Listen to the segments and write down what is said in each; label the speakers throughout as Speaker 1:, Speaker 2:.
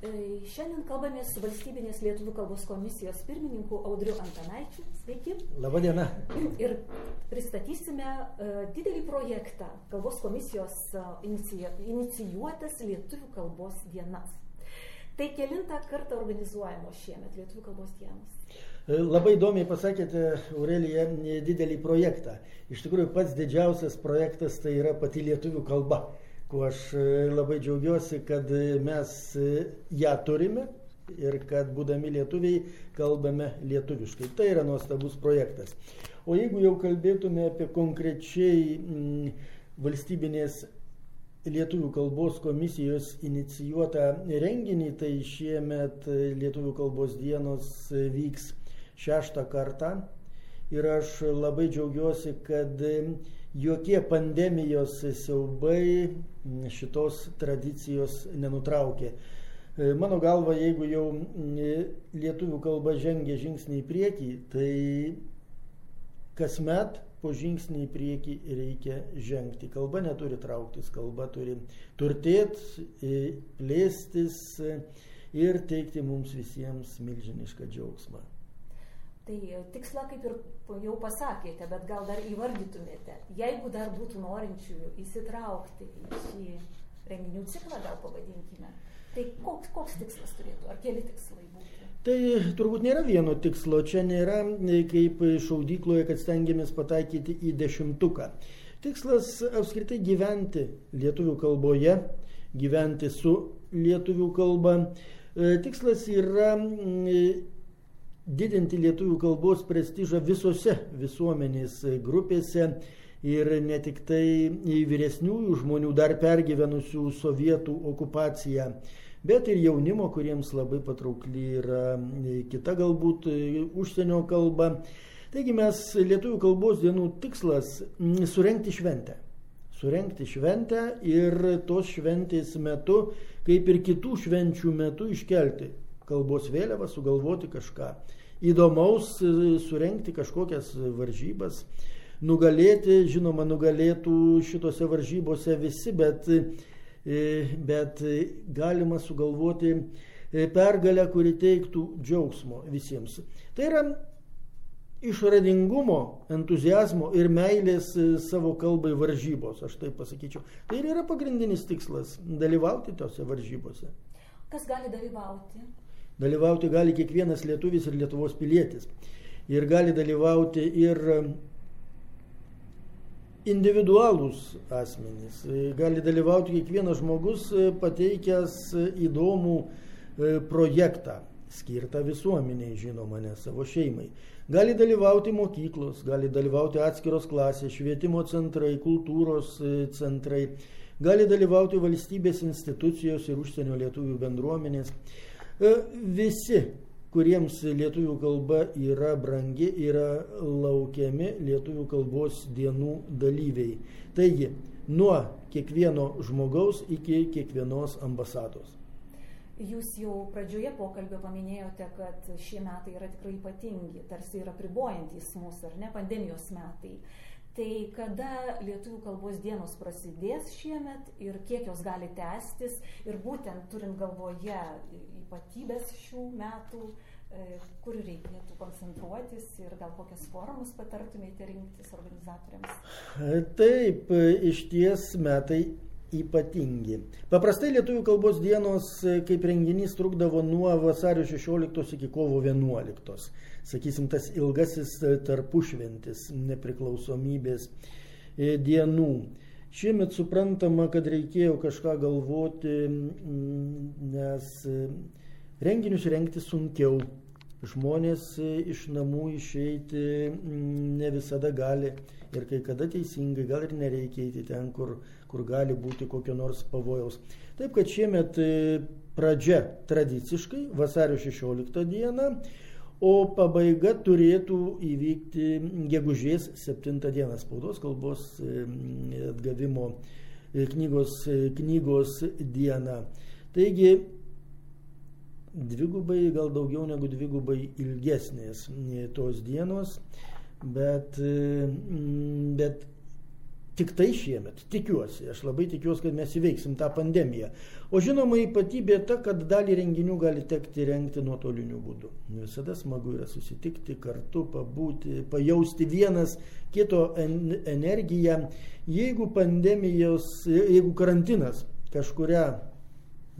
Speaker 1: E, šiandien kalbame su valstybinės lietuvių kalbos komisijos pirmininku Audriu Antanaičiu. Sveiki.
Speaker 2: Labadiena.
Speaker 1: Ir pristatysime uh, didelį projektą kalbos komisijos inicija, inicijuotas lietuvių kalbos dienas. Tai kelintą kartą organizuojamos šiemet lietuvių kalbos dienos.
Speaker 2: Labai įdomiai pasakėte, Aurelija, didelį projektą. Iš tikrųjų, pats didžiausias projektas tai yra pati lietuvių kalba, kuo aš e, labai džiaugiuosi, kad mes e, ją turime ir kad būdami lietuviai kalbame lietuviškai. Tai yra nuostabus projektas. O jeigu jau kalbėtume apie konkrečiai m, valstybinės Lietuvių kalbos komisijos inicijuotą renginį, tai šiemet Lietuvių kalbos dienos vyks šeštą kartą ir aš labai džiaugiuosi, kad jokie pandemijos siaubai šitos tradicijos nenutraukė. Mano galva, jeigu jau lietuvių kalba žengia žingsnį į priekį, tai kasmet po žingsnį į priekį reikia žengti. Kalba neturi trauktis, kalba turi turtėti, plėstis ir teikti mums visiems milžinišką džiaugsmą.
Speaker 1: Tai tikslą kaip ir jau pasakėte, bet gal dar įvardytumėte, jeigu dar būtų norinčių įsitraukti į šį renginių ciklą, gal pavadinkime, tai koks, koks tikslas turėtų, ar keli tikslai būtų?
Speaker 2: Tai turbūt nėra vieno tikslo, čia nėra kaip šaudykloje, kad stengiamės pataikyti į dešimtuką. Tikslas apskritai gyventi lietuvių kalboje, gyventi su lietuvių kalba. Tikslas yra didinti lietuvių kalbos prestižą visose visuomenės grupėse ir ne tik tai vyresniųjų žmonių dar pergyvenusių sovietų okupaciją, bet ir jaunimo, kuriems labai patraukli yra kita galbūt užsienio kalba. Taigi mes lietuvių kalbos dienų tikslas - surenkti šventę. Surenkti šventę ir tos šventės metu, kaip ir kitų švenčių metu, iškelti kalbos vėliavą, sugalvoti kažką įdomaus, e, surenkti kažkokias varžybas, nugalėti, žinoma, nugalėtų šitose varžybose visi, bet, e, bet galima sugalvoti e, pergalę, kuri teiktų džiaugsmo visiems. Tai yra išradingumo, entuzijazmo ir meilės savo kalbai varžybos, aš taip pasakyčiau. Tai ir yra pagrindinis tikslas - dalyvauti tose varžybose.
Speaker 1: Kas gali dalyvauti?
Speaker 2: Dalyvauti gali kiekvienas lietuvis ir Lietuvos pilietis. Ir gali dalyvauti ir individualūs asmenys. Gali dalyvauti kiekvienas žmogus pateikęs įdomų e, projektą, skirtą visuomeniai, žinoma, ne savo šeimai. Gali dalyvauti mokyklos, gali dalyvauti atskiros klasės, švietimo centrai, kultūros e, centrai, gali dalyvauti valstybės institucijos ir užsienio lietuvių bendruomenės. E, visi, kuriems lietuvių kalba yra brangi, yra laukiami lietuvių kalbos dienų dalyviai. Taigi, nuo kiekvieno žmogaus iki kiekvienos ambasados.
Speaker 1: Jūs jau pradžioje pokalbio paminėjote, kad šie metai yra tikrai ypatingi, tarsi yra pribojantis mūsų, ar ne, pandemijos metai. Tai kada lietuvių kalbos dienos prasidės šiemet ir kiek jos gali tęstis ir būtent turint galvoje ypatybės šių metų, e, kur reikėtų koncentruotis ir gal kokias formas patartumėte rinktis organizatoriams?
Speaker 2: E, taip, e, iš ties metai ypatingi. Paprastai lietuvių kalbos dienos kaip renginys trukdavo nuo vasario 16 iki kovo 11. Sakysim, tas ilgasis tarpušventis nepriklausomybės dienų. Šiemet suprantama, kad reikėjo kažką galvoti, nes Renginius rengti sunkiau. Žmonės e, iš namų išeiti mm, ne visada gali ir kai kada teisingai, gal ir nereikia eiti ten, kur, kur gali būti kokio nors pavojaus. Taip kad šiemet e, pradžia tradiciškai vasario 16 dieną, o pabaiga turėtų įvykti gegužės 7 dieną spaudos kalbos e, atgavimo knygos, knygos dieną. Taigi dvigubai, gal daugiau negu dvigubai ilgesnės tos dienos, bet, bet Tik tai šiemet, tikiuosi, aš labai tikiuosi, kad mes įveiksim tą pandemiją. O žinoma, ypatybė ta, kad dalį renginių gali tekti rengti nuotoliniu būdu. Visada smagu yra susitikti kartu, pabūti, pajausti vienas kito energiją. Jeigu pandemijos, jeigu karantinas kažkuria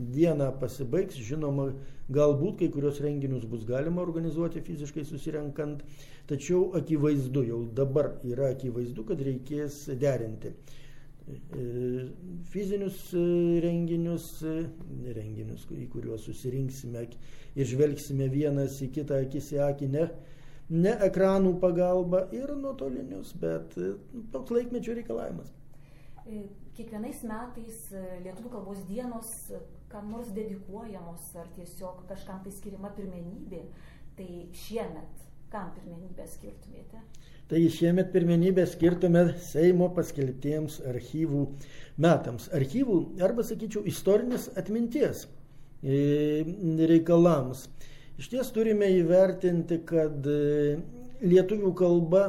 Speaker 2: diena pasibaigs, žinoma, galbūt kai kurios renginius bus galima organizuoti fiziškai susirenkant, tačiau akivaizdu, jau dabar yra akivaizdu, kad reikės derinti e, fizinius e, renginius, e, renginius, į kuriuos susirinksime ir žvelgsime vienas į kitą akis į akį, ne, ne ekranų pagalba ir nuotolinius, bet toks laikmečio reikalavimas.
Speaker 1: Kiekvienais metais lietuvių kalbos dienos kam nors dedikuojamos ar tiesiog kažkam tai skiriama pirmenybė, tai šiemet kam pirmenybę skirtumėte?
Speaker 2: Tai šiemet pirmenybę skirtume Seimo paskelbtiems archyvų metams. Archyvų arba, sakyčiau, istorinės atminties e, reikalams. Iš ties turime įvertinti, kad e, lietuvių kalba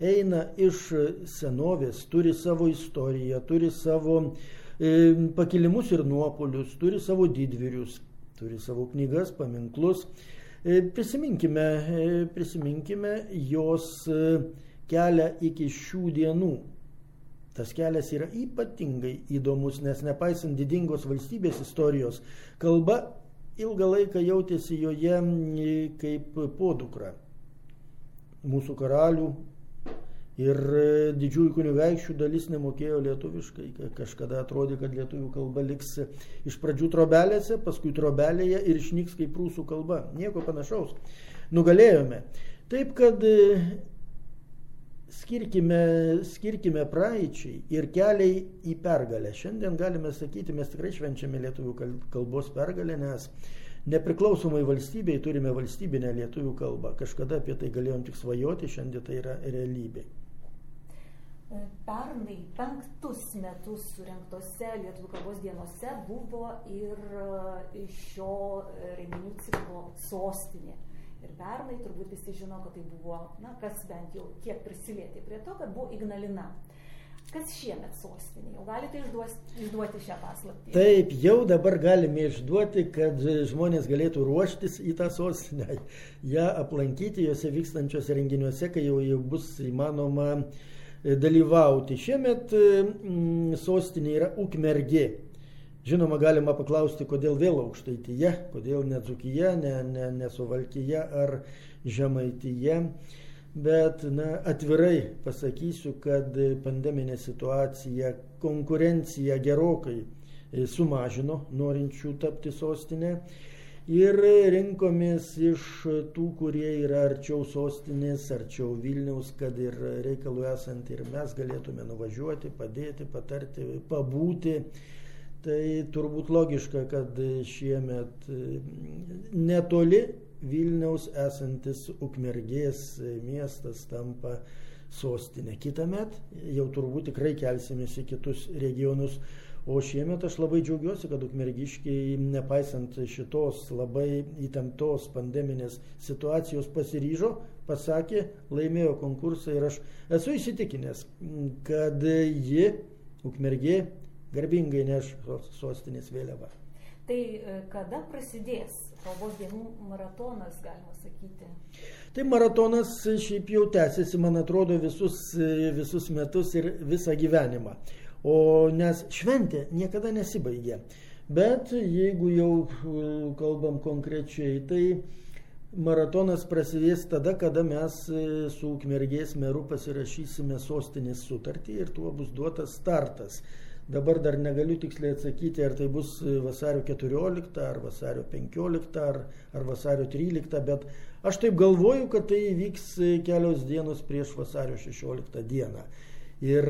Speaker 2: eina iš senovės, turi savo istoriją, turi savo E, pakilimus ir nuopolius, turi savo didvyrius, turi savo knygas, paminklus. E, prisiminkime, e, prisiminkime jos kelią iki šių dienų. Tas kelias yra ypatingai įdomus, nes nepaisant didingos valstybės istorijos, kalba ilgą laiką jautėsi joje kaip podukra. Mūsų karalių, Ir e, didžiųjų kunigaikščių dalis nemokėjo lietuviškai. Kažkada atrodė, kad lietuvių kalba liks iš pradžių trobelėse, paskui trobelėje ir išnyks kaip prūsų kalba. Nieko panašaus. Nugalėjome. Taip, kad e, skirkime, skirkime praeičiai ir keliai į pergalę. Šiandien galime sakyti, mes tikrai švenčiame lietuvių kalbos pergalę, nes nepriklausomai valstybei turime valstybinę lietuvių kalbą. Kažkada apie tai galėjom tik svajoti, šiandien tai yra realybė.
Speaker 1: Pernai penktus metus surinktose Lietuvų kalbos dienose buvo ir e, šio renginių ciklo sostinė. Ir pernai turbūt visi žino, kad tai buvo, na, kas bent jau kiek prisilietė prie to, kad buvo Ignalina. Kas šiemet sostinė? Jau galite išduoti, išduoti šią paslaptį?
Speaker 2: Taip, jau dabar galime išduoti, kad žmonės galėtų ruoštis į tą sostinę, ją aplankyti, jose vykstančiose renginiuose, kai jau, jau bus įmanoma uh, E, dalyvauti. Šiemet e, sostinė yra Ukmergė. Žinoma, galima paklausti, kodėl vėl aukštaityje, kodėl ne Dzukija, ne, ne, ne Suvalkyje ar Žemaityje. Bet na, atvirai pasakysiu, kad pandeminė situacija konkurenciją gerokai e, sumažino norinčių tapti sostinę ir rinkomės iš tų, kurie yra arčiau sostinės, arčiau Vilniaus, kad ir reikalų esant ir mes galėtume nuvažiuoti, padėti, patarti, pabūti. Tai turbūt logiška, kad šiemet netoli Vilniaus esantis Ukmergės miestas tampa sostinė. Kitą metą jau turbūt tikrai kelsimės į kitus regionus O šiemet aš labai džiaugiuosi, kad ukmergiškiai, nepaisant šitos labai įtemptos pandeminės situacijos, pasiryžo, pasakė, laimėjo konkursą ir aš esu įsitikinęs, kad ji, ukmergė, garbingai neš sostinės vėliavą.
Speaker 1: Tai e, kada prasidės kalbos dienų maratonas, galima sakyti?
Speaker 2: Tai maratonas šiaip jau tęsiasi, man atrodo, visus, visus metus ir visą gyvenimą. O nes šventė niekada nesibaigia. Bet jeigu jau e, kalbam konkrečiai, tai maratonas prasidės tada, kada mes e, su Ukmergės meru pasirašysime sostinės sutartį ir tuo bus duotas startas. Dabar dar negaliu tiksliai atsakyti, ar tai bus e, vasario 14, ar vasario 15, ar, ar vasario 13, bet aš taip galvoju, kad tai vyks kelios dienos prieš vasario 16 dieną. Ir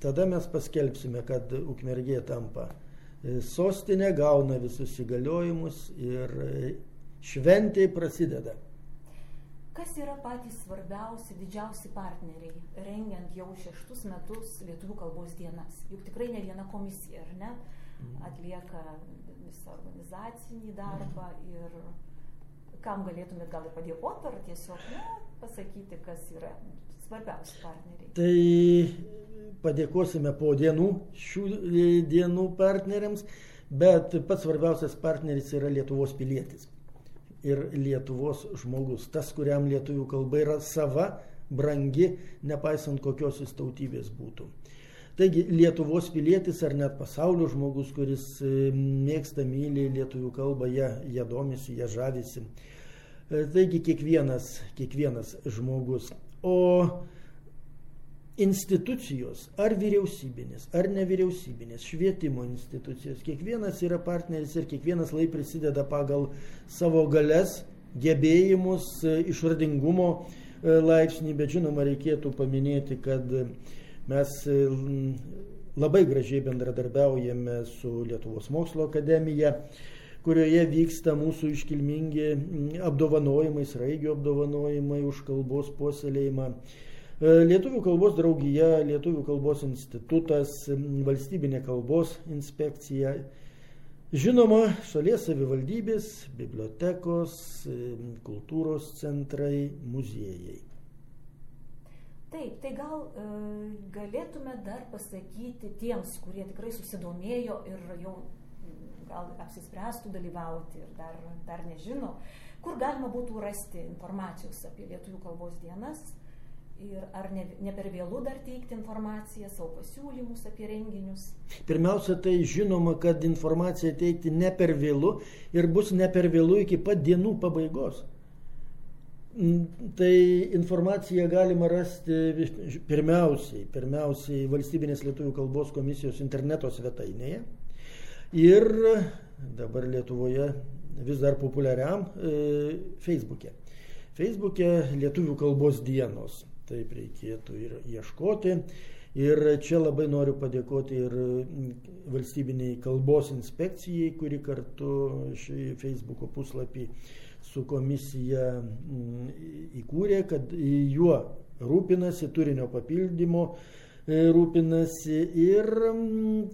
Speaker 2: tada mes paskelbsime, kad Ukmergė tampa e, sostinė, gauna visus įgaliojimus ir e, šventė prasideda.
Speaker 1: Kas yra patys svarbiausi, didžiausi partneriai, rengiant jau šeštus metus lietuvių kalbos dienas? Juk tikrai ne viena komisija, ar ne, mhm. atlieka visą organizacinį darbą ir kam galėtumėt gal ir padėkoti, ar tiesiog ne, pasakyti, kas yra svarbiausi partneriai?
Speaker 2: Tai padėkosime po dienų šių e, dienų partneriams, bet pats svarbiausias partneris yra Lietuvos pilietis ir Lietuvos žmogus, tas, kuriam lietuvių kalba yra sava, brangi, nepaisant kokios jis tautybės būtų. Taigi Lietuvos pilietis ar net pasaulio žmogus, kuris e, mėgsta, myli lietuvių kalbą, ją, ją domisi, ją žavisi. E, taigi kiekvienas, kiekvienas žmogus. O institucijos, ar vyriausybinės, ar nevyriausybinės, švietimo institucijos, kiekvienas yra partneris ir kiekvienas lai prisideda pagal savo galės, gebėjimus, išradingumo e, laipsnį, bet žinoma reikėtų paminėti, kad mes e, labai gražiai bendradarbiaujame su Lietuvos mokslo akademija kurioje vyksta mūsų iškilmingi apdovanojimai, sraigio apdovanojimai už kalbos puoselėjimą. E, lietuvių kalbos draugija, Lietuvių kalbos institutas, valstybinė kalbos inspekcija, žinoma, šalies savivaldybės, bibliotekos, kultūros centrai, muziejai.
Speaker 1: Taip, tai gal e, galėtume dar pasakyti tiems, kurie tikrai susidomėjo ir jau gal apsispręstų dalyvauti ir dar, dar nežino, kur galima būtų rasti informacijos apie lietuvių kalbos dienas, Ir ar ne, ne per vėlų dar teikti informaciją, savo pasiūlymus apie renginius?
Speaker 2: Pirmiausia, tai žinoma, kad informaciją teikti ne per vėlų ir bus ne per vėlų iki pat dienų pabaigos. Mm, tai informaciją galima rasti pirmiausiai, pirmiausiai Valstybinės lietuvių kalbos komisijos interneto svetainėje ir dabar Lietuvoje vis dar populiariam e, Facebook'e. Facebook'e lietuvių kalbos dienos taip reikėtų ir ieškoti. Ir čia labai noriu padėkoti ir valstybiniai kalbos inspekcijai, kuri kartu šį Facebook'o puslapį su komisija mm, įkūrė, kad juo rūpinasi, turinio papildymo e, rūpinasi ir mm,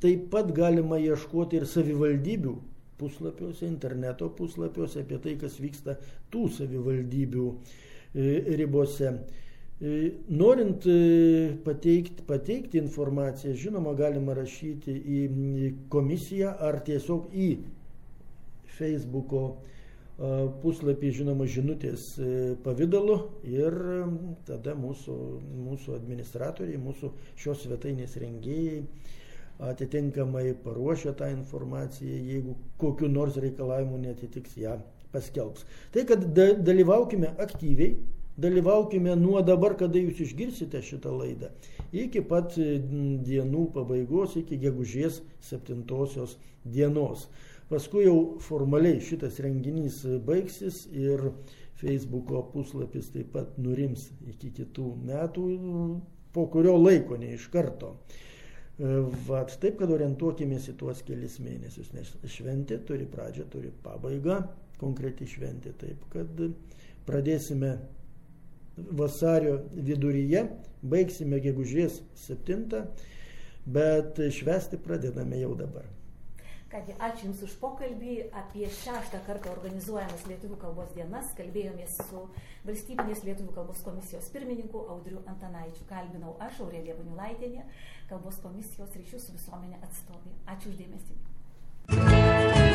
Speaker 2: taip pat galima ieškoti ir savivaldybių puslapiuose, interneto puslapiuose apie tai, kas vyksta tų savivaldybių ribose. E, norint e, pateikti, pateikti informaciją, žinoma, galima rašyti į komisiją ar tiesiog į Facebook'o puslapį, žinoma, žinutės pavydalu ir tada mūsų, mūsų administratoriai, mūsų šios svetainės rengėjai atitinkamai paruošia tą informaciją, jeigu kokiu nors reikalavimu netitiks ją paskelbs. Tai, kad dalyvaukime aktyviai, dalyvaukime nuo dabar, kada jūs išgirsite šitą laidą, iki pat dienų pabaigos, iki gegužės 7 dienos. Paskui jau formaliai šitas renginys baigsis ir Facebook'o puslapis taip pat nurims iki kitų metų, po kurio laiko ne iš karto. Vat, taip, kad orientuokimės į tuos kelis mėnesius, nes šventė turi pradžią, turi pabaigą konkreti šventė. Taip, kad pradėsime vasario viduryje, baigsime gegužės 7, bet švesti pradedame jau dabar.
Speaker 1: Kągi, ačiū Jums už pokalbį apie šeštą kartą organizuojamas Lietuvų kalbos dienas. Kalbėjomės su Valstybinės Lietuvų kalbos komisijos pirmininku Audriu Antanaičiu. Kalbinau aš, Aurelija Baniulaitėnė, kalbos komisijos ryšių su visuomenė atstovė. Ačiū uždėmesį.